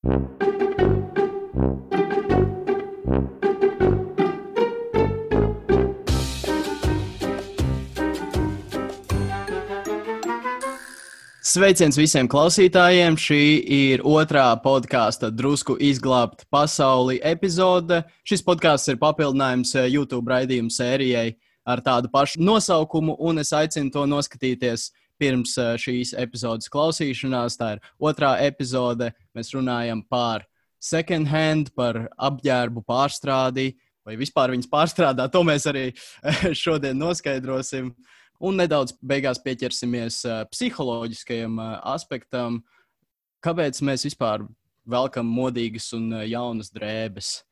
Sveiciens visiem klausītājiem! Šī ir otrā podkāsta drusku izglābt pasauli epizode. Šis podkāsts ir papildinājums eh, YouTube raidījumu sērijai ar tādu pašu nosaukumu, un es aicinu to noskatīties pirms šīs epizodes klausīšanās. Tā ir otrā epizode. Mēs runājam par second hand, par apģērbu pārstrādi, vai vispār viņas pārstrādā. To mēs arī šodien noskaidrosim. Un nedaudz beigās pieķersimies psiholoģiskajam aspektam, kāpēc mēs vispār velkam modīgas un jaunas drēbes.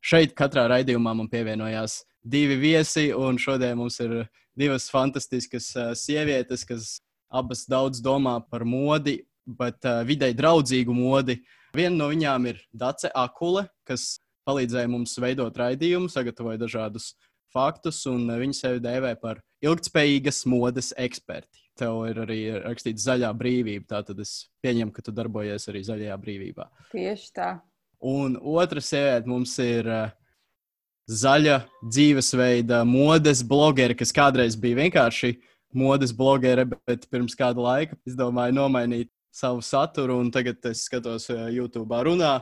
Šeit katrā raidījumā man pievienojās divi viesi, un šodien mums ir divas fantastiskas sievietes, kas abas daudz domā par modi, bet uh, videi draudzīgu modi. Viena no viņām ir Dace Akule, kas palīdzēja mums veidot raidījumu, sagatavoja dažādus faktus, un viņa sevi dēvē par ilgspējīgas modes eksperti. Tev ir arī rakstīts zaļā brīvība, tātad es pieņemu, ka tu darbojies arī zaļajā brīvībā. Tieši tā. Un otra sieviete mums ir uh, zaļa dzīvesveida modes blogeri, kas kādreiz bija vienkārši modes blogere, bet pirms kāda laika izdomāja nomainīt savu saturu, un tagad es skatos uh, YouTube runā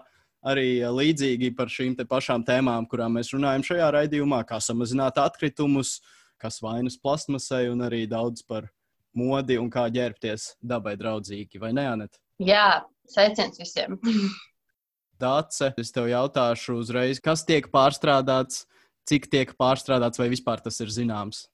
arī līdzīgi par šīm pašām tēmām, kurām mēs runājam šajā raidījumā, kā samazināt atkritumus, kas vainas plasmasai, un arī daudz par modi un kā ģērbties dabai draudzīgi. Vai ne, Anet? Jā, sveiciens visiem! Dāce, es tev jautāšu uzreiz, kas tiek pārstrādāts, cik tiek pārstrādāts, vai vispār tas ir zināms?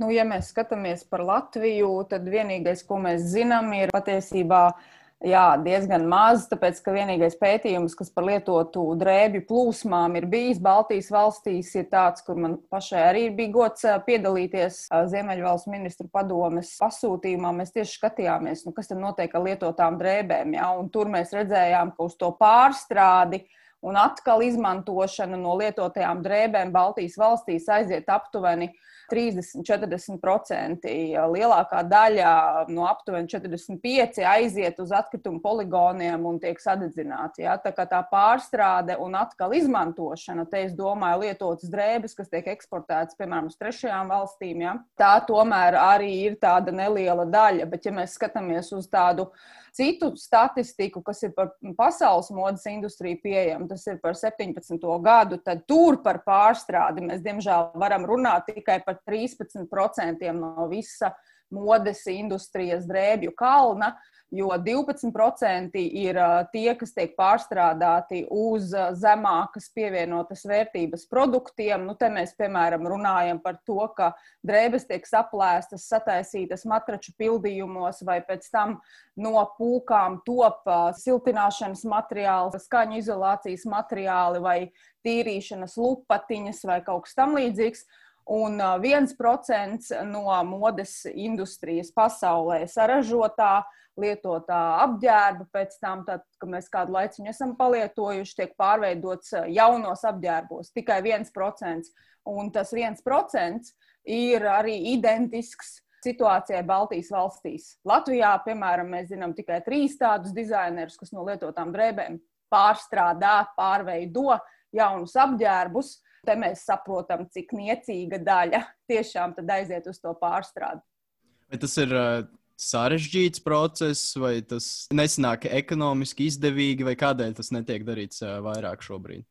Nu, ja mēs skatāmies par Latviju, tad vienīgais, ko mēs zinām, ir patiesībā uh, Jā, diezgan maz, tāpēc ka vienīgais pētījums, kas par lietotu drēbju plūsmām ir bijis Baltijas valstīs, ir tāds, kur man pašai arī bija gods piedalīties Ziemeļvalsts ministru padomes pasūtījumā. Mēs tieši skatījāmies, nu, kas tad notiek ar lietotām drēbēm, ja? un tur mēs redzējām, ka uz to pārstrādi un atkal izmantošanu no lietotajām drēbēm Baltijas valstīs aiziet aptuveni 30-40%. Lielākā daļa no aptuveni 45% aiziet uz atkritumu poligoniem un tiek sadedzināti. Ja? Tā tā pārstrāde un atkal izmantošana, te es domāju, lietotas drēbes, kas tiek eksportētas piemēram uz trešajām valstīm, ja? tā tomēr arī ir tāda neliela daļa. Bet, ja mēs skatāmies uz tādu citu statistiku, kas ir par pasaules modes industriju pieejama, tas ir par 17. gadu, tad tur par pārstrādi mēs diemžēl varam runāt tikai par 13% no visa modes industrijas drēbju kalna jo 12% ir tie, kas tiek pārstrādāti uz zemākas pievienotas vērtības produktiem. Nu, te mēs, piemēram, runājam par to, ka drēbes tiek saplēstas, sataisītas matraču pildījumos, vai pēc tam no pūkām top siltināšanas materiāli, skaņu izolācijas materiāli vai tīrīšanas lupatiņas vai kaut kas tam līdzīgs. Un viens procents no modes industrijas pasaulē saražotā uh, lietotā apģērba, pēc tam, tad, kad mēs kādu laiku esam palietojuši, tiek pārveidots jaunos apģērbos tikai 1%. Un tas 1% ir arī identisks situācijai Baltijas valstīs. Latvijā, piemēram, mēs zinām tikai trīs tādus dizainerus, kas no lietotām drēbēm pārstrādā, pārveido jaunus apģērbus. Te mēs saprotam, cik niecīga daļa tiešām aiziet uz to pārstrādi. Vai tas ir uh, sarežģīts process, vai tas nesanāk ekonomiski izdevīgi, vai kādēļ tas netiek darīts vairāk šobrīd?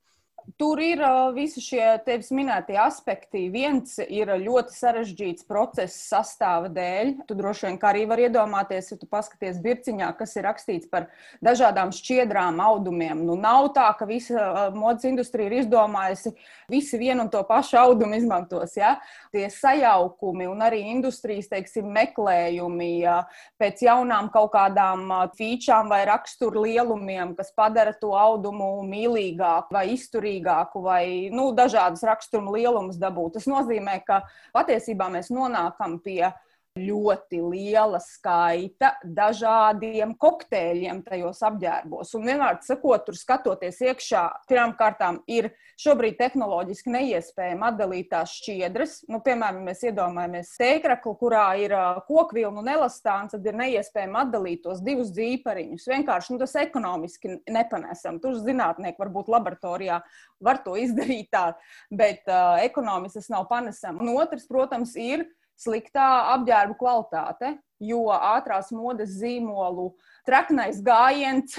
Tur ir uh, visi šie tevis minētie aspekti. Viens ir ļoti sarežģīts process sastāva dēļ. Tu droši vien arī vari iedomāties, ja tu paskaties virciņā, kas ir rakstīts par dažādām šķiedrām, audumiem. Nu, nav tā, ka visa uh, modes industrija ir izdomājusi visi vienu un to pašu audumu izmantos. Ja? Tie sajaukumi un arī industrijas teiksim, meklējumi ja? pēc jaunām kaut kādām featurām vai rakstura lielumiem, kas padara to audumu mīlīgāku vai izturīgāku svarīgāku vai nu, dažādas raksturu lielumus dabūt. Tas nozīmē, ka patiesībā mēs nonākam pie ļoti liela skaita dažādiem kokteļiem tajos apģērbos. Un vienmēr sakot, tur skatoties iekšā, pirmām kārtām ir šobrīd tehnoloģiski neiespējami atdalīt tās šķiedras. Nu, piemēram, mēs iedomājamies steikraklu, kurā ir kokvilnu un elastāns, tad ir neiespējami atdalīt tos divus dzīpariņus. Vienkārši nu, tas ekonomiski nepanesam. Tur zinātnieki varbūt laboratorijā var to izdarīt tā, bet uh, ekonomiski tas nav panesami. Un otrs, protams, ir sliktā apģērba kvalitāte, jo ātrās modes zīmolu traknais gājiens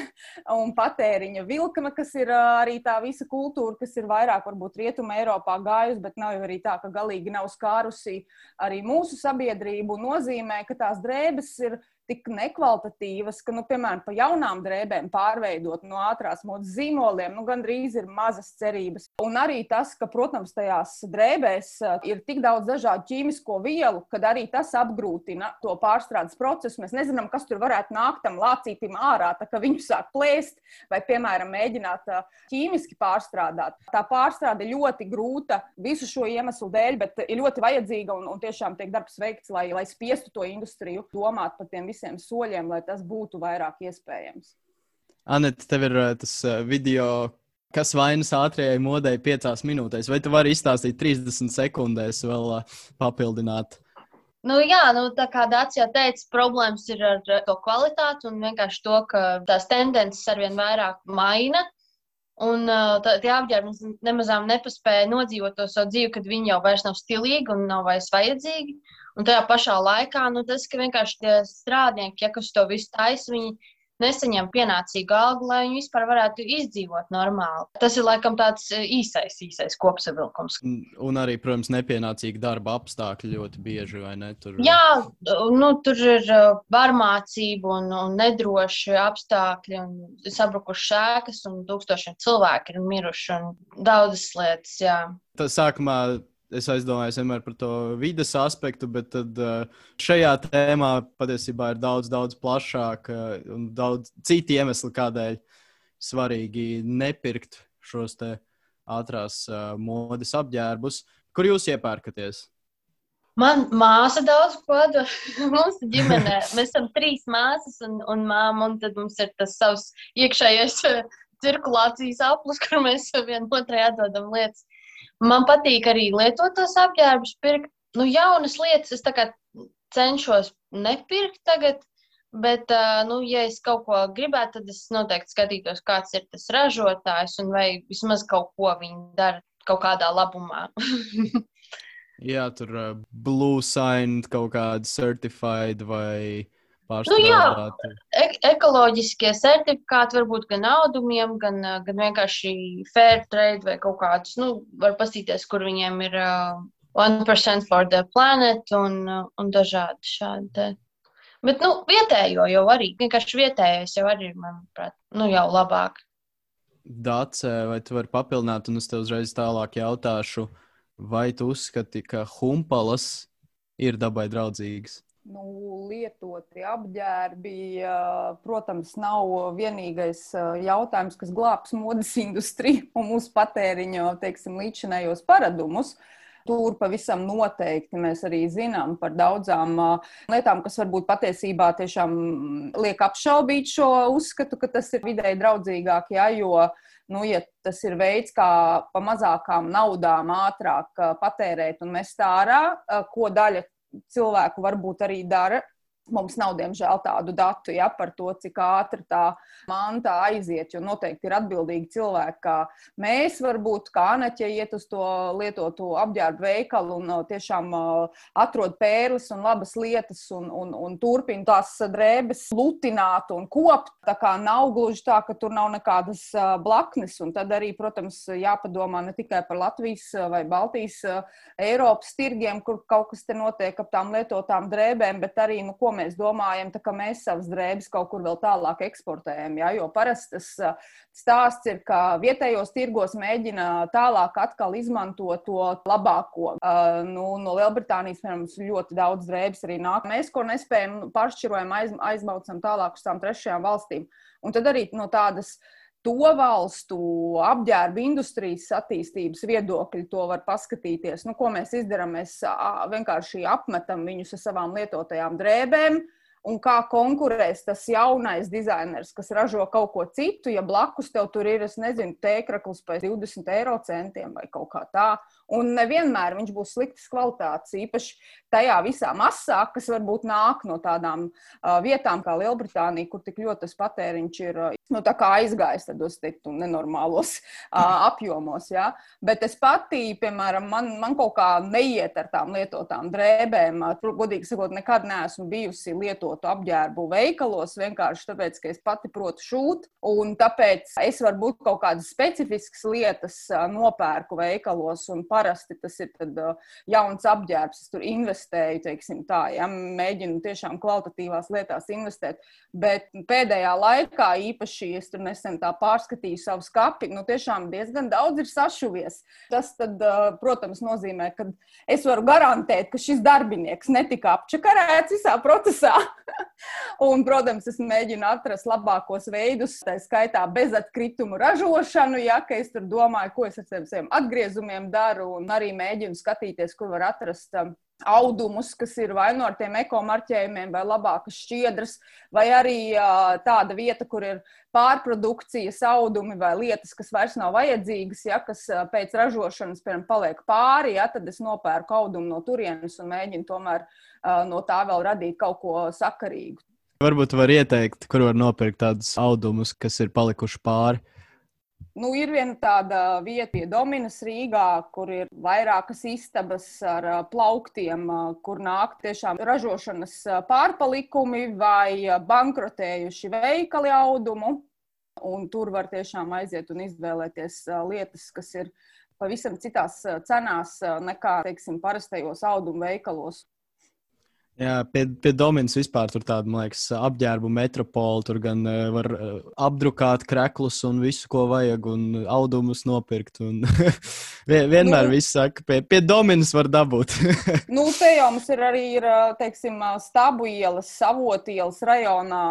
un patēriņa vilkme, kas ir arī tā visa kultūra, kas ir vairāk varbūt rietuma Eiropā gājusi, bet nav jau arī tā, ka galīgi nav skārusi arī mūsu sabiedrību, nozīmē, ka tās drēbes ir tik nekvalitatīvas, ka, nu, piemēram, pa jaunām drēbēm pārveidot no ātrās modes zīmoliem, nu, gandrīz ir mazas cerības. Un arī tas, ka, protams, tajās drēbēs uh, ir tik daudz dažādu ķīmisko vielu, kad arī tas apgrūtina to pārstrādes procesu. Mēs nezinām, kas tur varētu nākt tam lācītim ārā, tā kā viņu sāk plēst vai, piemēram, mēģināt uh, ķīmiski pārstrādāt. Tā pārstrāde ļoti grūta visu šo iemeslu dēļ, bet ir ļoti vajadzīga un, un tiešām tiek darbs veikts, lai, lai spiestu to industriju domāt par tiem visiem visiem soļiem, lai tas būtu vairāk iespējams. Anita, tev ir uh, tas uh, video, kas vainas ātrajai modei piecās minūtēs. Vai tu vari izstāstīt 30 sekundēs, vēl uh, papildināt? Nu, jā, nu, tā kā Dārts jau teica, problēmas ir ar to kvalitāti un vienkārši to, ka tās tendences arvien vairāk maina. Un tā, tie apģērbi nemazām nepaspēja nodzīvot to savu dzīvi, kad viņi jau vairs nav stilīgi un nav vairs vajadzīgi. Un tajā pašā laikā nu, tas, ka vienkārši tie strādnieki, ja kas to visu taisa, viņi nesaņem pienācīgu algu, lai viņi vispār varētu izdzīvot normāli. Tas ir laikam tāds e, īsais, īsais kopsavilkums. Un arī, protams, nepienācīgi darba apstākļi ļoti bieži, vai ne? Tur... Jā, nu, tur ir varmācība un, un nedroši apstākļi, un sabrukušas ēkas, un tūkstošiem cilvēku ir miruši, un daudzas lietas, jā. Tas sākumā es aizdomājos vienmēr par to vidas aspektu, bet tad, uh, šajā tēmā patiesībā ir daudz, daudz plašāk uh, un daudz citu iemeslu, kādēļ svarīgi nepirkt šos ātrās uh, modes apģērbus. Kur jūs iepērkaties? Man māsa daudz dod. mums ģimenē. Mēs esam trīs māsas un, un māma, un tad mums ir tas savs iekšējais cirkulācijas aplis, kur mēs vienam otrai atdodam lietas. Man patīk arī lietotos apģērbus, pirkt nu, jaunas lietas. Es cenšos nepirkt tagad, bet, nu, ja es kaut ko gribētu, tad es noteikti skatītos, kāds ir tas ražotājs un vai vismaz kaut ko viņi dara kaut kādā labumā. Jā, tur sign kaut kāda certified vai pārstrādāti? Nu, jā, e ekoloģiskie certifikāti var būt gan audumiem, gan, gan vienkārši fair trade vai kaut kādus. Nu, var pastīties, kur viņiem ir uh, 1% for the planet un, uh, un dažādi šādi. Bet, nu, vietējo jau arī, vienkārši vietējais jau arī ir, manuprāt, nu, jau labāk. Dace, vai tu vari papildināt, un es tev uzreiz tālāk jautāšu, vai tu uzskati, ka humpalas ir dabai draudzīgas? Nu, lietoti apģērbi, protams, nav vienīgais jautājums, kas glābs modes industriju un mūsu patēriņa, līdzinējos paradumus. Tur pavisam noteikti mēs arī zinām par daudzām lietām, kas varbūt patiesībā tiešām liek apšaubīt šo uzskatu, ka tas ir vidēji draudzīgāk, ja, jo, nu, ja tas ir veids, kā pa mazākām naudām ātrāk patērēt un mest ārā, ko daļa cilvēku varbūt arī dara. Mums nav, diemžēl, tādu datu ja, par to, cik ātri tā manta aiziet. Jo noteikti ir atbildīgi cilvēki, kā mēs, varbūt, kā Anaķa, iet uz to lietotu apģērbu veikalu un tiešām atrod pērles un labas lietas un, un, un turpina tās drēbes lutināt un kopt. Tā kā nav gluži tā, ka tur nav nekādas blaknes. Un tad arī, protams, jāpadomā ne tikai par Latvijas vai Baltijas, Eiropas tirgiem, kur kaut kas te notiek ap tām lietotām drēbēm, bet arī, nu, ko mēs domājam, tā, ka mēs savas drēbes kaut kur vēl tālāk eksportējam. Ja? Jo parasti tas stāsts ir, ka vietējos tirgos mēģina tālāk atkal izmantot to labāko. Uh, nu, no Lielbritānijas, piemēram, ļoti daudz drēbes arī nāk. Mēs, ko nespējam, pašķirojam, aiz, aizbraucam tālāk uz tām trešajām valstīm. Un tad arī no tādas to valstu apģērba industrijas attīstības viedokļa to var paskatīties. Nu, ko mēs izdarām? Mēs vienkārši apmetam viņus ar savām lietotajām drēbēm. Un kā konkurēs tas jaunais dizainers, kas ražo kaut ko citu, ja blakus tev tur ir, es nezinu, tēkraklis par 20 eiro centiem vai kaut kā tā. Un nevienmēr viņš būs sliktas kvalitātes, īpaši tajā visā masā, kas varbūt nāk no tādām uh, vietām kā Lielbritānija, kur tik ļoti tas patēriņš ir uh, nu, aizgājis tādos teiktu, nenormālos uh, apjomos. Ja? Bet es pati, piemēram, man, man kaut kā neiet ar tām lietotām drēbēm. Godīgi sakot, nekad neesmu bijusi lietotu apģērbu veikalos, vienkārši tāpēc, ka es pati protu šūt. Un tāpēc es varbūt kaut kādas specifiskas lietas nopērku veikalos un parasti tas ir tad, jauns apģērbs. Es tur investēju, teiksim, tā, ja mēģinu tiešām kvalitatīvās lietās investēt. Bet pēdējā laikā, īpaši es tur nesen tā pārskatīju savu skapi, nu tiešām diezgan daudz ir sašuvies. Tas, tad, protams, nozīmē, ka es varu garantēt, ka šis darbinieks netika apčakarēts visā procesā. Un, protams, es mēģinu atrast labākos veidus, tā skaitā bezatkritumu ražošanu, ja es tur domāju, ko es ar saviem atgriezumiem daru, un arī mēģinu skatīties, kur var atrast um, audumus, kas ir vai nu ar tiem ekomarķējumiem, vai labākas šķiedras, vai arī uh, tāda vieta, kur ir pārprodukcijas audumi vai lietas, kas vairs nav vajadzīgas, ja kas uh, pēc ražošanas, piemēram, paliek pāri, ja, tad es nopērku audumu no turienes un mēģinu tomēr uh, no tā vēl radīt kaut ko sakarīgu. Varbūt var ieteikt, kur var nopirkt tādus audumus, kas ir palikuši pāri. Nu, ir viena tāda vieta pie Dominas Rīgā, kur ir vairākas istabas ar plauktiem, kur nāk tiešām ražošanas pārpalikumi vai bankrotējuši veikali audumu. Un tur var tiešām aiziet un izvēlēties lietas, kas ir pavisam citās cenās nekā, teiksim, parastajos audumu veikalos. Jā, pie, pie Dominas vispār tur tāda, man liekas, apģērbu metropola. Tur gan uh, var uh, apdrukāt kreklus un visu, ko vajag, un audumus nopirkt. Un vienmēr nu, viss saka, pie, pie Dominas var dabūt. nu, te jau mums ir arī, ir, teiksim, stabu ielas, savot ielas rajonā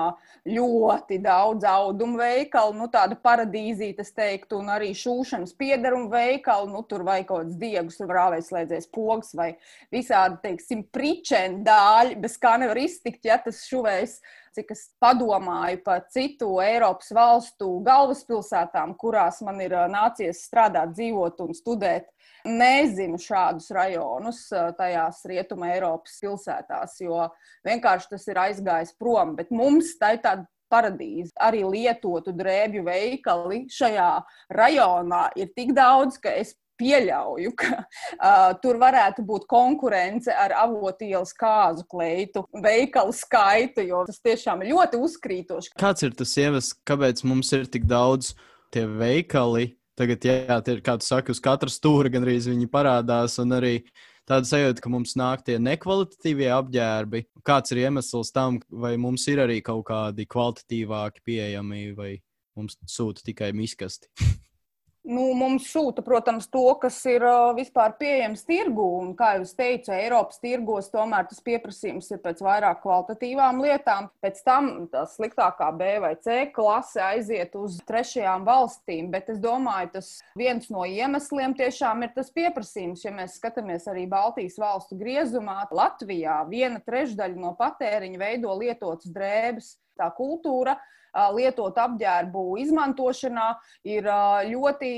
ļoti daudz audumu veikalu, nu, tāda paradīzīte, es teiktu, un arī šūšanas piedarumu veikalu. Nu, tur vai kaut kāds diegus, rāvēslēdzies pogas vai visādi, teiksim, pričendā zāļi, bez kā nevar iztikt, ja tas šuvējs, cik es padomāju par citu Eiropas valstu galvaspilsētām, kurās man ir nācies strādāt, dzīvot un studēt. Nezinu šādus rajonus tajās rietuma Eiropas pilsētās, jo vienkārši tas ir aizgājis prom. Bet mums tā ir tāda paradīze. Arī lietotu drēbju veikali šajā rajonā ir tik daudz, ka es pieļauju, ka uh, tur varētu būt konkurence ar avotielas kāzu kleitu veikalu skaitu, jo tas tiešām ir ļoti uzkrītoši. Kāds ir tas iemesls, kāpēc mums ir tik daudz tie veikali? Tagad, jā, tie ir, kā tu saki, uz katra stūra gandrīz viņi parādās, un arī tāda sajūta, ka mums nāk tie nekvalitatīvie apģērbi. Kāds ir iemesls tam, vai mums ir arī kaut kādi kvalitatīvāki pieejami, vai mums sūta tikai miskasti? Nu, mums sūta, protams, to, kas ir vispār pieejams tirgū. Un, kā jau teicu, Eiropas tirgos tomēr tas pieprasījums ir pēc vairāk kvalitatīvām lietām. Pēc tam tā sliktākā B vai C klase aiziet uz trešajām valstīm. Bet es domāju, tas viens no iemesliem tiešām ir tas pieprasījums. Ja mēs skatāmies arī Baltijas valstu griezumā, Latvijā viena trešdaļa no patēriņa veido lietotas drēbes. Tā kultūra lietot apģērbu izmantošanā ir ļoti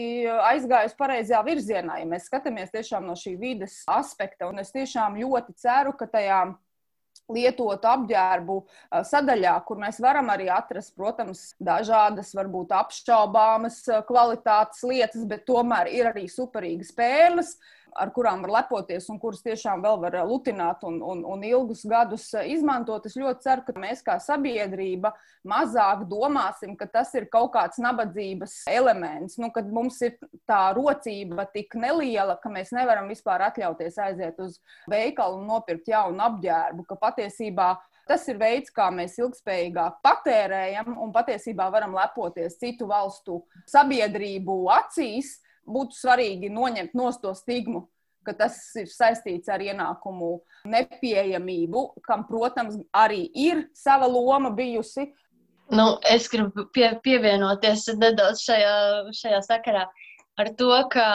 aizgājusi pareizajā virzienā. Ja mēs skatāmies tiešām no šī vides aspekta, un es tiešām ļoti ceru, ka tajā lietotu apģērbu sadaļā, kur mēs varam arī atrast, protams, dažādas, varbūt apšaubāmas kvalitātes lietas, bet tomēr ir arī superīgas pērles ar kurām var lepoties un kuras tiešām vēl var lutināt un, un, un ilgus gadus izmantot. Es ļoti ceru, ka mēs kā sabiedrība mazāk domāsim, ka tas ir kaut kāds nabadzības elements, nu, kad mums ir tā rocība tik neliela, ka mēs nevaram vispār atļauties aiziet uz veikalu un nopirkt jaunu apģērbu, ka patiesībā Tas ir veids, kā mēs ilgspējīgāk patērējam un patiesībā varam lepoties citu valstu sabiedrību acīs, būtu svarīgi noņemt no to stigmu, ka tas ir saistīts ar ienākumu nepieejamību, kam, protams, arī ir sava loma bijusi. Nu, es gribu pie, pievienoties nedaudz šajā, šajā sakarā ar to, ka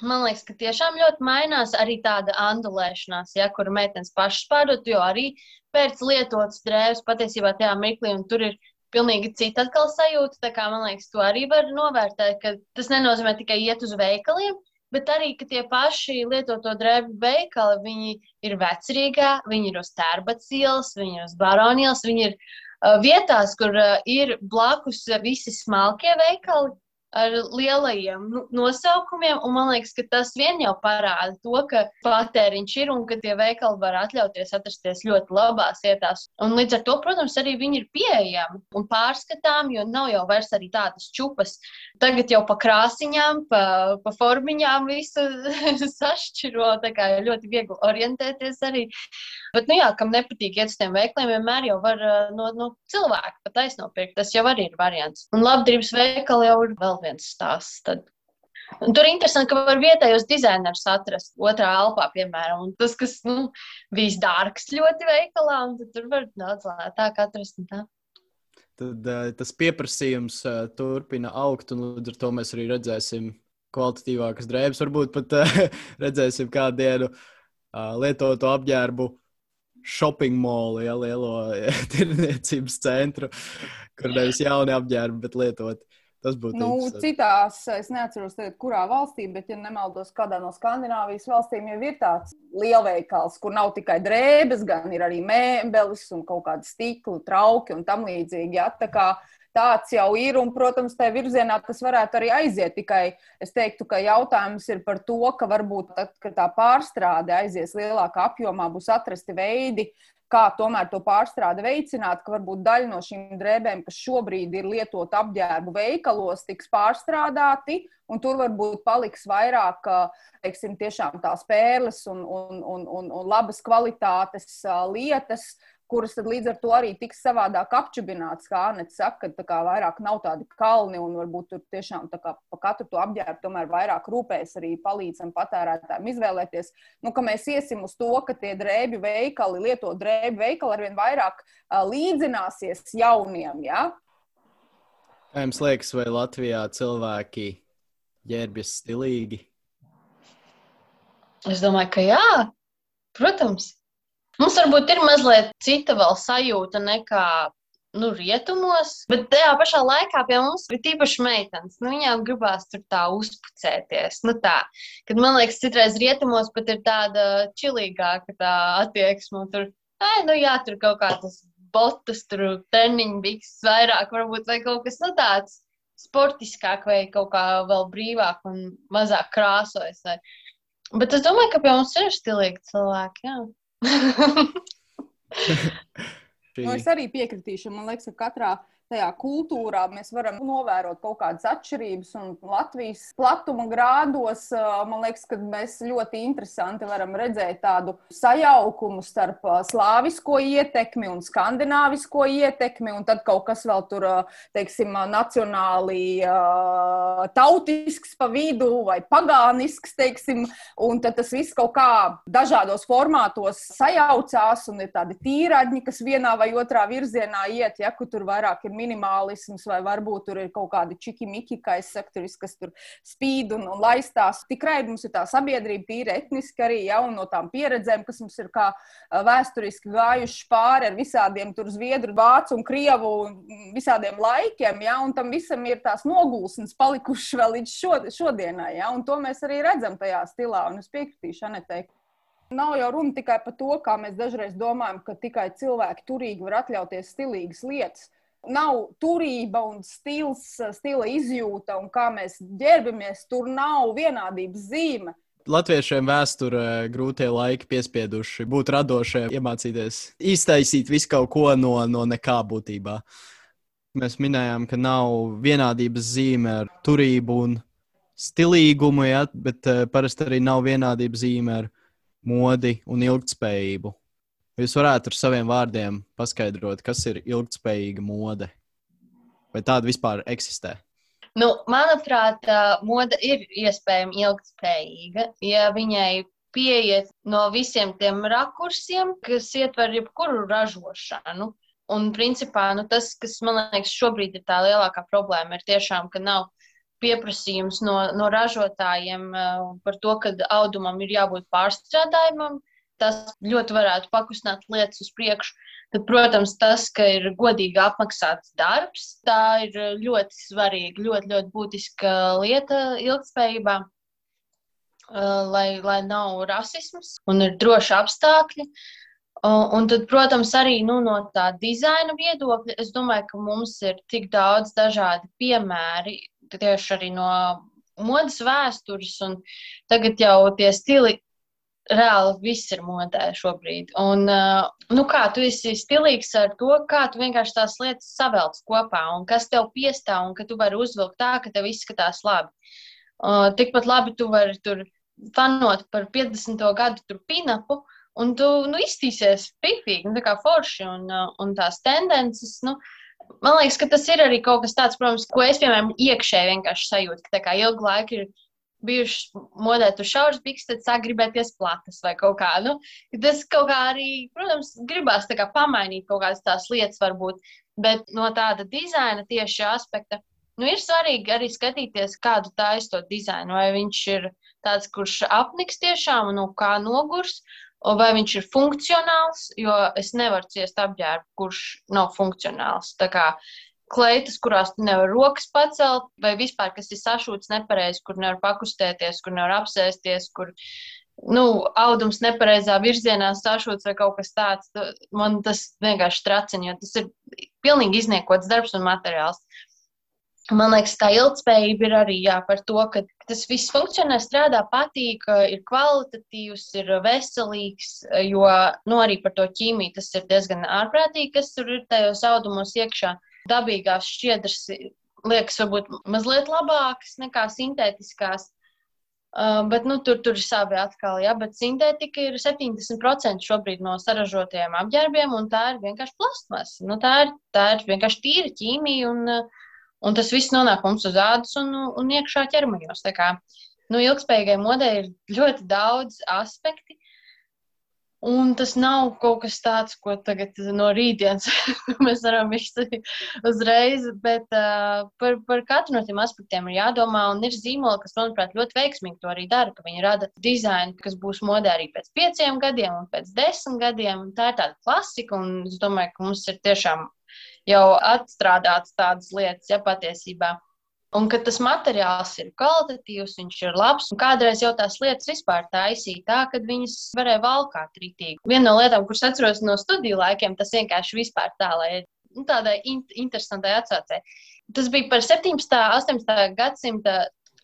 man liekas, ka tiešām ļoti mainās arī tāda andulēšanās, ja kur meitenes pašas pārdot, jo arī pēc lietotas drēbes patiesībā tajā mirklī, un tur ir pilnīgi cita atkal sajūta. Tā kā man liekas, to arī var novērtēt, ka tas nenozīmē tikai iet uz veikaliem, bet arī, ka tie paši lietoto drēbu veikali, viņi ir vecrīgā, viņi ir uz tērbats ielas, viņi ir uz baronielas, viņi ir Uh, vietās, kur uh, ir blakus visi smalkie veikali, ar lielajiem nu, nosaukumiem. Man liekas, ka tas vien jau parāda to, ka patēriņš ir un ka tie veikali var atļauties atrasties ļoti labās vietās. Un līdz ar to, protams, arī viņi ir pieejami un pārskatāmi, jo nav jau vairs arī tādas čupas. Tagad jau pa krāsiņām, pa, pa formiņām visu sašķiro, tā kā ļoti viegli orientēties arī. Bet, nu jā, kam nepatīk iet uz tiem veikliem, vienmēr jau var no, no cilvēka pat aiznopirkt. Tas jau arī ir variants. Un labdarības veikali jau ir vēl viens stāsts. Tad. Un tur ir interesanti, ka var vietējos dizainerus atrast otrā elpā, piemēram. Un tas, kas nu, bijis dārgs ļoti veikalā, un tur var daudz lētāk atrast. Tad uh, tas pieprasījums uh, turpina augt, un līdz ar to mēs arī redzēsim kvalitatīvākas drēbes. Varbūt pat uh, redzēsim kādu dienu lietotu apģērbu shopping mall, ja lielo tirdzniecības centru, kur nevis jauni apģērbi, bet lietoti. Tas būtu nu, citās, es neatceros, tagad, kurā valstī, bet, ja nemaldos, kādā no Skandināvijas valstīm jau ir tāds lielveikals, kur nav tikai drēbes, gan ir arī mēbeles un kaut kādi stikli, trauki un tam līdzīgi. Ja? Tā kā tāds jau ir, un, protams, tajā virzienā tas varētu arī aiziet. Tikai es teiktu, ka jautājums ir par to, ka varbūt tad, kad tā pārstrāde aizies lielākā apjomā, būs atrasti veidi, kā tomēr to pārstrādi veicināt, ka varbūt daļa no šīm drēbēm, kas šobrīd ir lietot apģērbu veikalos, tiks pārstrādāti, un tur varbūt paliks vairāk, teiksim, tās pērles un, un, un, un, un labas kvalitātes lietas, kuras tad līdz ar to arī tiks savādāk apčubināts, kā Anets saka, ka kā vairāk nav tādi kalni un varbūt tur tiešām kā pa katru to apģērbu tomēr vairāk rūpējas arī palīdzam patērētājiem izvēlēties, nu, ka mēs iesim uz to, ka tie drēbju veikali, lieto drēbju veikali arvien vairāk uh, līdzināsies jauniem, ja? Kā jums liekas, vai Latvijā cilvēki ģērbjas stilīgi? Es domāju, ka jā, protams. Mums varbūt ir mazliet cita vēl sajūta nekā nu, rietumos, bet tajā pašā laikā pie mums ir tīpaši meitenes. Nu, viņām gribās tur tā uzpucēties. Nu, tā. Kad man liekas, citreiz rietumos pat ir tāda čilīgāka tā attieksme. Tur, ai, nu jā, tur kaut kā tas botas, tur treniņu bikses vairāk, varbūt vai kaut kas nu, tāds sportiskāk vai kaut kā vēl brīvāk un mazāk krāsojas. Vai. Bet es domāju, ka pie mums ir stilīgi cilvēki. Jā. nu, es arī piekritīšu. Man liekas, ka katrā tajā kultūrā mēs varam novērot kaut kādas atšķirības. Un Latvijas platuma grādos man liekas, ka mēs ļoti interesanti varam redzēt tādu sajaukumu starp slāvisko ietekmi un skandināvisko ietekmi, un tad kaut kas vēl tur, teiksim, nacionāli tautisks pa vidu vai pagānisks, teiksim, un tad tas viss kaut kā dažādos formātos sajaucās un ir tādi tīraģi, kas vienā vai otrā virzienā iet, ja, kur tur vairāk ir minimālisms, vai varbūt tur ir kaut kādi čiki-miki, kā es saku, kas tur spīd un, un laistās. Tikrai mums ir tā sabiedrība tīri etniski arī, ja, un no tām pieredzēm, kas mums ir kā vēsturiski gājuši pāri ar visādiem tur zviedru, vācu un krievu un visādiem laikiem, ja, un tam visam ir tās nogulsnes palikušas vēl līdz šo, šodienai, ja, un to mēs arī redzam tajā stilā, un es piekritīšu Anetei. Nav jau runa tikai par to, kā mēs dažreiz domājam, ka tikai cilvēki turīgi var atļauties stilīgas lietas nav turība un stils, stila izjūta, un kā mēs ģērbamies, tur nav vienādības zīme. Latviešiem vēsturē grūtie laiki piespieduši būt radošiem, iemācīties iztaisīt visu kaut ko no, no nekā būtībā. Mēs minējām, ka nav vienādības zīme ar turību un stilīgumu, ja, bet uh, parasti arī nav vienādības zīme ar modi un ilgspējību. Jūs varētu ar saviem vārdiem paskaidrot, kas ir ilgspējīga mode? Vai tāda vispār eksistē? Nu, manuprāt, moda ir iespējama ilgspējīga, ja viņai pieiet no visiem tiem rakursiem, kas ietver jebkuru ražošanu. un principā nu, tas, kas man liekas šobrīd ir tā lielākā problēma, ir tiešām, ka nav pieprasījums no, no ražotājiem par to, ka audumam ir jābūt pārstrādājumam. Tas ļoti varētu pakustināt lietas uz priekšu. Tad, protams, tas, ka ir godīgi apmaksāts darbs, tā ir ļoti svarīga, ļoti, ļoti būtiska lieta ilgspējībā, uh, lai, lai nav rasisms un ir droši apstākļi. Un tad, protams, arī nu, no tā dizaina viedokļa, es domāju, ka mums ir tik daudz dažādi piemēri, tieši arī no modes vēstures, un tagad jau tie stili reāli viss ir modē šobrīd. Un, uh, nu kā tu esi stilīgs ar to, kā tu vienkārši tās lietas savelc kopā, un kas tev piestāv, un ka tu vari uzvilkt tā, ka tev izskatās labi. Uh, tikpat labi tu vari tur fanot par 50. gadu pinapu, un tu nu, iztīsies pipīgi, nu, tā kā forši, un, uh, un tās tendences, nu, man liekas, ka tas ir arī kaut kas tāds, protams, ko es, piemēram, iekšēji vienkārši sajūtu, ka tā kā ilgu laiku ir bijušas modē, tu šauras bikses, tad sāk gribēties platas vai kaut kā. Nu, tas kaut kā arī, protams, gribās kā pamainīt kaut kādas tās lietas varbūt, bet no tāda dizaina tieši aspekta, nu, ir svarīgi arī skatīties, kādu taisa to dizainu, vai viņš ir tāds, kurš apniks tiešām, no kā nogurs, vai viņš ir funkcionāls, jo es nevaru ciest apģērbu, kurš nav funkcionāls. Tā kā kleitas, kurās tu nevari rokas pacelt, vai vispār, kas ir sašūts nepareizi, kur nevar pakustēties, kur nevar apsēsties, kur nu, audums nepareizā virzienā sašūts vai kaut kas tāds. Man tas vienkārši tracina, jo tas ir pilnīgi izniekots darbs un materiāls. Man liekas, tā ilgspējība ir arī jā, par to, ka tas viss funkcionē, strādā, patīk, ir kvalitatīvs, ir veselīgs, jo nu, arī par to ķīmiju tas ir diezgan ārprātīgi, kas tur ir tajos audumos iekšā. Dabīgās šķiedras liekas varbūt mazliet labākas nekā sintētiskās. Uh, bet nu, tur, tur ir savi atkal, ja, bet sintētika ir 70% šobrīd no saražotajiem apģērbiem, un tā ir vienkārši plastmas. Nu, tā, ir, tā ir vienkārši tīra ķīmija, un uh, Un tas viss nonāk mums uz ādas un, un iekšā ķermeņos. Nu, ilgspējīgai modei ir ļoti daudz aspekti. Un tas nav kaut kas tāds, ko tagad no rītdienas mēs varam izdarīt uzreiz, bet uh, par, par katru no tiem aspektiem ir jādomā. Un ir zīmoli, kas, manuprāt, ļoti veiksmīgi to arī dara, ka viņi rada dizainu, kas būs modē arī pēc pieciem gadiem un pēc desmit gadiem. Tā ir tāda klasika, un es domāju, ka mums ir tiešām jau atstrādāts tādas lietas, ja patiesībā. Un ka tas materiāls ir kvalitatīvs, viņš ir labs. Un kādreiz jau tās lietas vispār taisīja tā, ka viņas varēja valkāt rītīgi. Viena no lietām, kuras atceros no studiju laikiem, tas vienkārši vispār tā, lai nu, tādai in interesantai atsaucēji. Tas bija par 17. un 18. gadsimta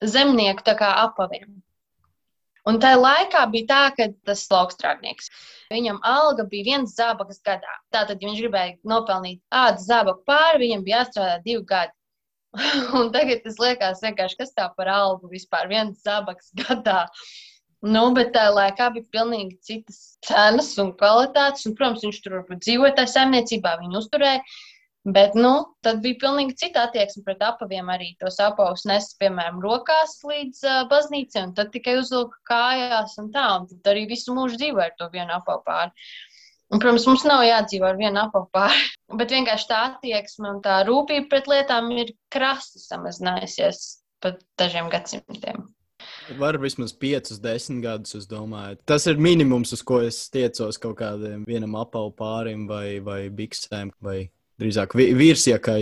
zemnieku apaviem. Un tajā laikā bija tā, ka tas laukstrādnieks, viņam alga bija viens zābakas gadā. Tātad, ja viņš gribēja nopelnīt ādas zābaku pāri, viņam bija jāstrādā divi gadi. un tagad tas liekas vienkārši, kas tā par algu vispār viens zābakas gadā. Nu, bet tajā laikā bija pilnīgi citas cenas un kvalitātes. Un, protams, viņš tur dzīvoja tajā saimniecībā, viņu uzturēja. Bet, nu, tad bija pilnīgi cita attieksme pret apaviem. Arī tos apavus nes, piemēram, rokās līdz uh, baznīcai, un tad tikai uzvilka kājās un tā. Un tad arī visu mūžu dzīvoja ar to vienu apavu pāri. Un, protams, mums nav jādzīvo ar vienu pāri. Bet vienkārši tā attieksme un tā rūpība pret lietām ir krasi samazinājusies pat dažiem gadsimtiem. Var vismaz 5, 10 gadus, es domāju. Tas ir minimums, uz ko es tiecos kaut kādam vienam apavu pārim vai, vai biksēm vai drīzāk virsiekai.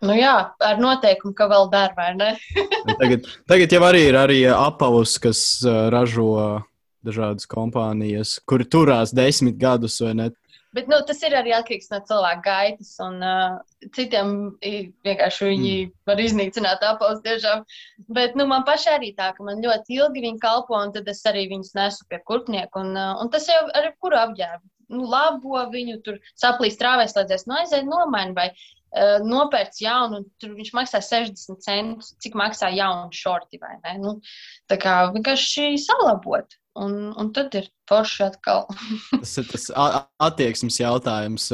Nu jā, ar noteikumu, ka vēl dara, vai ne? tagad, tagad jau arī ir arī apavus, kas ražo dažādas kompānijas, kuri turās desmit gadus vai ne. Bet nu, tas ir arī atkarīgs no cilvēka gaitas. Un, uh, citiem vienkārši viņi mm. var iznīcināt apelsnes tiešām. Bet nu, man pašai arī tā, ka man ļoti ilgi viņi kalpo, un tad es arī viņus nesu pie kurpnieku. Un, uh, un tas jau ar kuru apģērbu nu, labo viņu, tur saplīst trāvēslēdzēs, nu aiziet nomaini vai uh, nopērc jaunu, tur viņš maksā 60 centus, cik maksā jaunu šorti vai ne. Nu, tā kā vienkārši salabot. Un, un tad ir forši atkal. tas ir tas attieksmes jautājums.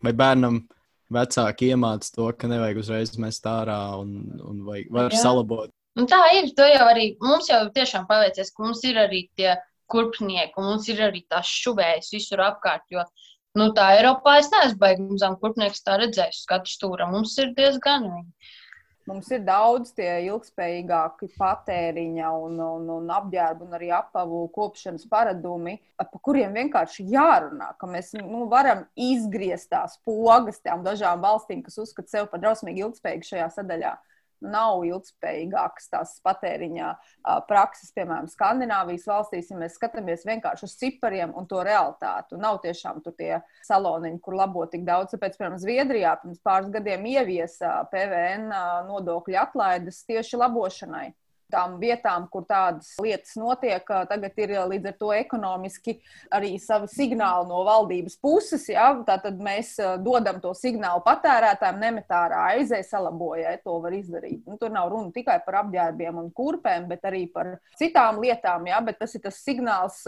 Vai bērnam vecāki iemāca to, ka nevajag uzreiz mest ārā un, un vai var Jā. salabot? Un tā ir. Jau arī mums jau tiešām paveicies, ka mums ir arī tie kurpnieku, mums ir arī tās šuvējas visur apkārt. Jo Nu, tā Eiropā es neesmu baigts, kurpnieks tā redzējis. Katrs stūra mums ir diezgan. Mums ir daudz tie ilgspējīgāki patēriņa un, un, un apģērbu un arī apavu kopšanas paradumi, par kuriem vienkārši jārunā, ka mēs nu, varam izgriezt tās pogas tām dažām valstīm, kas uzskata sevi par drausmīgi ilgspējīgu šajā sadaļā nav ilgspējīgākas tās patēriņa prakses, piemēram, Skandināvijas valstīs, ja mēs skatāmies vienkārši uz cipariem un to realitāti. Nav tiešām tur tie saloniņi, kur labo tik daudz. Tāpēc, piemēram, Zviedrijā pirms pāris gadiem ieviesa PVN nodokļu atlaides tieši labošanai tām vietām, kur tādas lietas notiek, tagad ir līdz ar to ekonomiski arī savi signāli no valdības puses. Ja? Tātad mēs dodam to signālu patērētājiem, nemet ārā aizēj, salabojai, to var izdarīt. Nu, tur nav runa tikai par apģērbiem un kurpēm, bet arī par citām lietām. Ja? Bet tas ir tas signāls,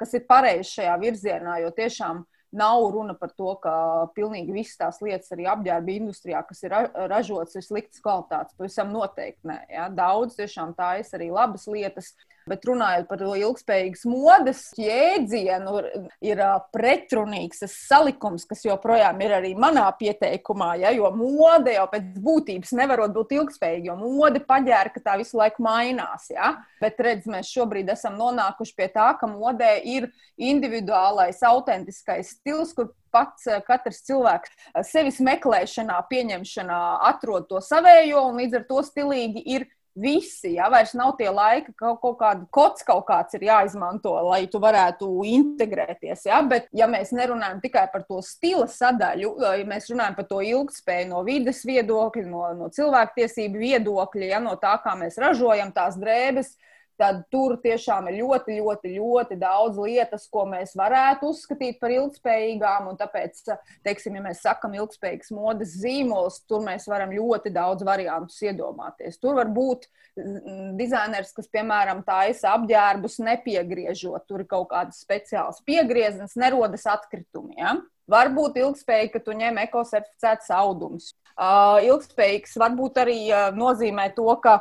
kas ir pareizs šajā virzienā, jo tiešām Nav runa par to, ka pilnīgi visas tās lietas arī apģērba industrijā, kas ir ražotas, ir sliktas kvalitātes. Pavisam noteikti nē. Ja? Daudz tiešām tā ir arī labas lietas. Bet runājot par to ilgspējīgas modes jēdzienu, ir pretrunīgs tas salikums, kas joprojām ir arī manā pieteikumā. Ja? Jo mode jau pēc būtības nevarot būt ilgspējīga, jo mode paģēra, ka tā visu laiku mainās. Ja? Bet redz, mēs šobrīd esam nonākuši pie tā, ka modē ir individuālais, autentiskais stils, kur pats katrs cilvēks sevis meklēšanā, pieņemšanā atrod to savējo, un līdz ar to stilīgi ir visi. Ja vairs nav tie laiki, ka kaut, kaut kāda kods kaut kāds ir jāizmanto, lai tu varētu integrēties. Ja? Bet, ja mēs nerunājam tikai par to stila sadaļu, ja mēs runājam par to ilgspēju no vides viedokļa, no, no cilvēktiesību viedokļa, ja? no tā, kā mēs ražojam tās drēbes, tad tur tiešām ir ļoti, ļoti, ļoti daudz lietas, ko mēs varētu uzskatīt par ilgspējīgām. Tāpēc, teiksim, ja mēs sakam ilgspējīgs modes zīmols, tur mēs varam ļoti daudz variantus iedomāties. Tur var būt mm, dizainers, kas, piemēram, taisa apģērbus nepiegriežot, tur ir kaut kādas speciālas piegrieznes, nerodas atkritumi. Ja? Varbūt ilgspējīgi, ka tu ņem ekosertificētus audumus. Uh, ilgspējīgs varbūt arī uh, nozīmē to, ka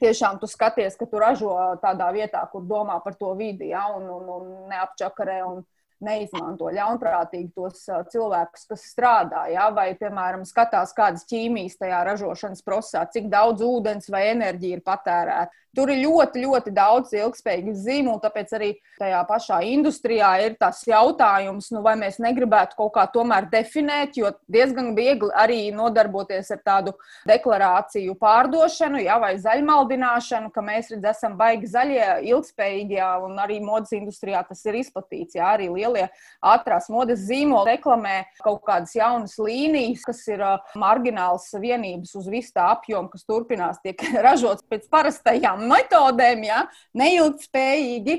tiešām tu skaties, ka tu ražo tādā vietā, kur domā par to vidi, ja, un, un, un neapčakarē un neizmanto ļaunprātīgi tos cilvēkus, kas strādā. Ja, vai, piemēram, skatās, kādas ķīmijas tajā ražošanas procesā, cik daudz ūdens vai enerģija ir patērēta. Tur ir ļoti, ļoti daudz ilgspējīgu zīmolu, tāpēc arī tajā pašā industrijā ir tas jautājums, nu, vai mēs negribētu kaut kā tomēr definēt, jo diezgan viegli arī nodarboties ar tādu deklarāciju pārdošanu, ja, vai zaļmaldināšanu, ka mēs redz, esam baigi zaļie, ilgspējīgie, un arī modes industrijā tas ir izplatīts. Ja, arī lielie ātrās modes zīmoli reklamē kaut kādas jaunas līnijas, kas ir margināls vienības uz visu tā apjomu, kas turpinās tiek ražots pēc parastajām tādām metodēm, ja, neilgtspējīgi,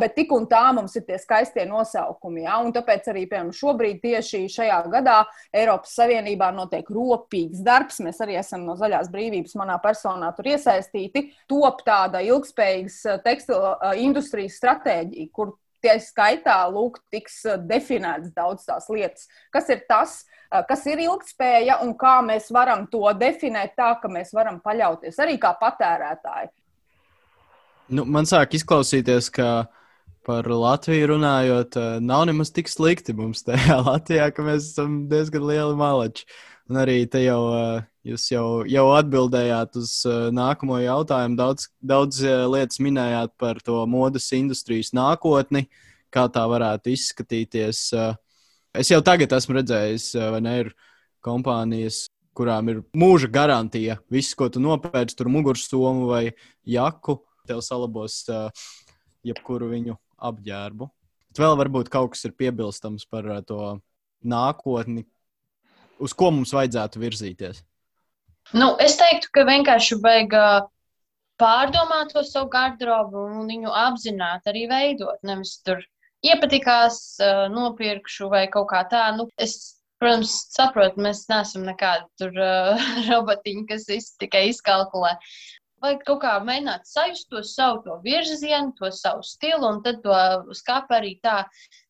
bet tik un tā mums ir tie skaistie nosaukumi. Ja, un tāpēc arī piemēram, šobrīd, tieši šajā gadā, Eiropas Savienībā notiek ropīgs darbs. Mēs arī esam no zaļās brīvības, manā personā, tur iesaistīti. Top tāda ilgspējīgas tekstila industrijas stratēģija, kur tie skaitā lūk, tiks definētas daudz tās lietas. Kas ir tas, kas ir ilgspēja un kā mēs varam to definēt tā, ka mēs varam paļauties arī kā patērētāji. Nu, man sāk izklausīties, ka par Latviju runājot, eh, nav nemaz tik slikti mums tajā Latvijā, ka mēs esam diezgan lieli malači. Un arī te jau eh, jūs jau, jau atbildējāt uz eh, nākamo jautājumu. Daudz, daudz lietas minējāt par to modes industrijas nākotni, kā tā varētu izskatīties. Es jau tagad esmu redzējis, vai ne, ir kompānijas, kurām ir mūža garantija. Viss, ko tu nopērci, tur mugursomu vai jaku, tev salabos uh, jebkuru viņu apģērbu. Bet vēl varbūt kaut kas ir piebilstams par uh, to nākotni, uz ko mums vajadzētu virzīties. Nu, es teiktu, ka vienkārši vajag pārdomāt to savu garderobu un viņu apzināti arī veidot. Nevis tur iepatikās, nopirkšu vai kaut kā tā. Nu, es, protams, saprotu, mēs neesam nekādi tur uh, robotiņi, kas tikai izkalkulē vajag kaut kā mēģināt sajust to savu to virzienu, to savu stilu, un tad to skāpi arī tā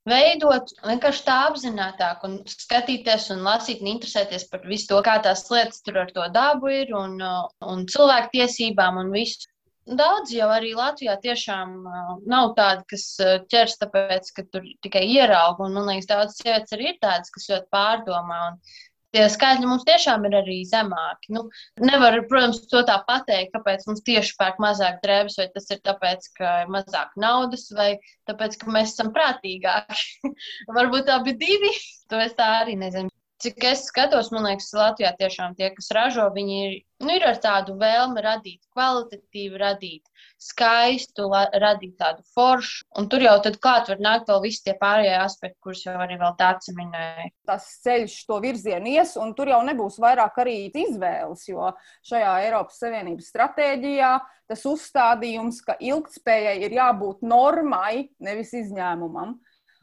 veidot, vienkārši tā apzinātāk, un skatīties un lasīt un interesēties par visu to, kā tās lietas tur ar to dabu ir, un, un cilvēku tiesībām un visu. Daudz jau arī Latvijā tiešām uh, nav tādi, kas uh, ķers tāpēc, ka tur tikai ierauga. Man liekas, daudz sievietes arī ir tādas, kas ļoti pārdomā. Un tie skaitļi mums tiešām ir arī zemāki. Nu, nevar, protams, to tā pateikt, kāpēc mums tieši pērk mazāk drēbes, vai tas ir tāpēc, ka ir mazāk naudas, vai tāpēc, ka mēs esam prātīgāki. Varbūt abi divi. To es tā arī nezinu. Cik es skatos, man liekas, Latvijā tiešām tie, kas ražo, viņi ir, nu, ir ar tādu vēlmi radīt, kvalitatīvi radīt, skaistu, la, radīt tādu foršu. Un tur jau tad klāt var nākt vēl visi tie pārējie aspekti, kurus jau arī vēl tāds minēja. Tas ceļš to virzienu ies, un tur jau nebūs vairāk arī izvēles, jo šajā Eiropas Savienības stratēģijā tas uzstādījums, ka ilgtspējai ir jābūt normai, nevis izņēmumam.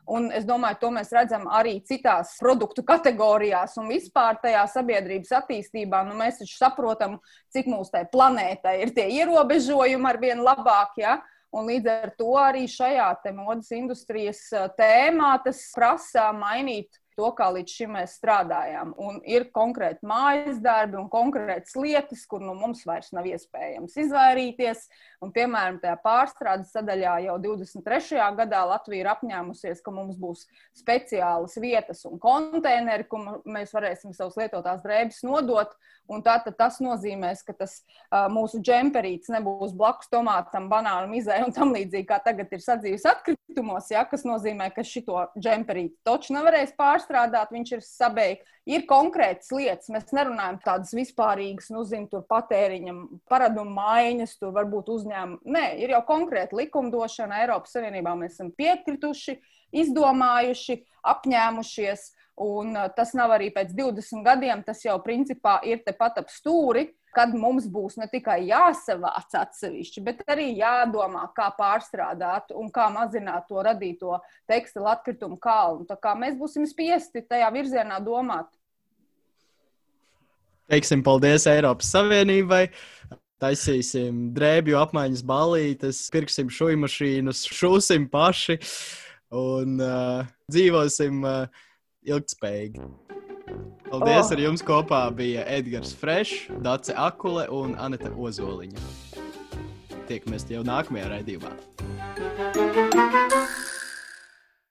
Un es domāju, to mēs redzam arī citās produktu kategorijās un vispār tajā sabiedrības attīstībā. Nu, mēs taču saprotam, cik mūsu tajā planētā ir tie ierobežojumi ar vien labāk. Ja? Un līdz ar to arī šajā modes industrijas tēmā tas prasa mainīt to, kā līdz šim mēs strādājām. Un ir konkrēti mājas darbi un konkrētas lietas, kur nu, mums vairs nav iespējams izvairīties. Un, piemēram, tajā pārstrādes sadaļā jau 23. gadā Latvija ir apņēmusies, ka mums būs speciālas vietas un konteineri, kur mēs varēsim savus lietotās drēbes nodot. Un tātad tas nozīmēs, ka tas uh, mūsu džemperīts nebūs blakus tomātam, banānam, izai un tam līdzīgi, kā tagad ir sadzīves atkritumos, ja, kas nozīmē, ka šito džemperīti toču nevarēs pārstrādāt, viņš ir sabeigts. Ir konkrētas lietas, mēs nerunājam tādas vispārīgas, nu, zinu, tur patēriņa paradumu maiņas, tur varbūt uzņēmumi. Nē, ir jau konkrēta likumdošana Eiropas Savienībā. Mēs esam piekrituši, izdomājuši, apņēmušies. Un tas nav arī pēc 20 gadiem, tas jau principā ir tepat ap stūri, kad mums būs ne tikai jāsavāc atsevišķi, bet arī jādomā, kā pārstrādāt un kā mazināt to radīto tekstilu atkritumu kalnu. Tā kā mēs būsim spiesti tajā virzienā domāt. Teiksim paldies Eiropas Savienībai. Taisīsim drēbju apmaiņas balītes, pirksim šūnu mašīnas, šūsim paši un uh, dzīvosim. Uh, ilgspējīgi. Paldies! Oh. Ar jums kopā bija Edgars Fresh, Dace Akule un Anita Ozoliņa. Tiekamies jau nākamajā raidījumā.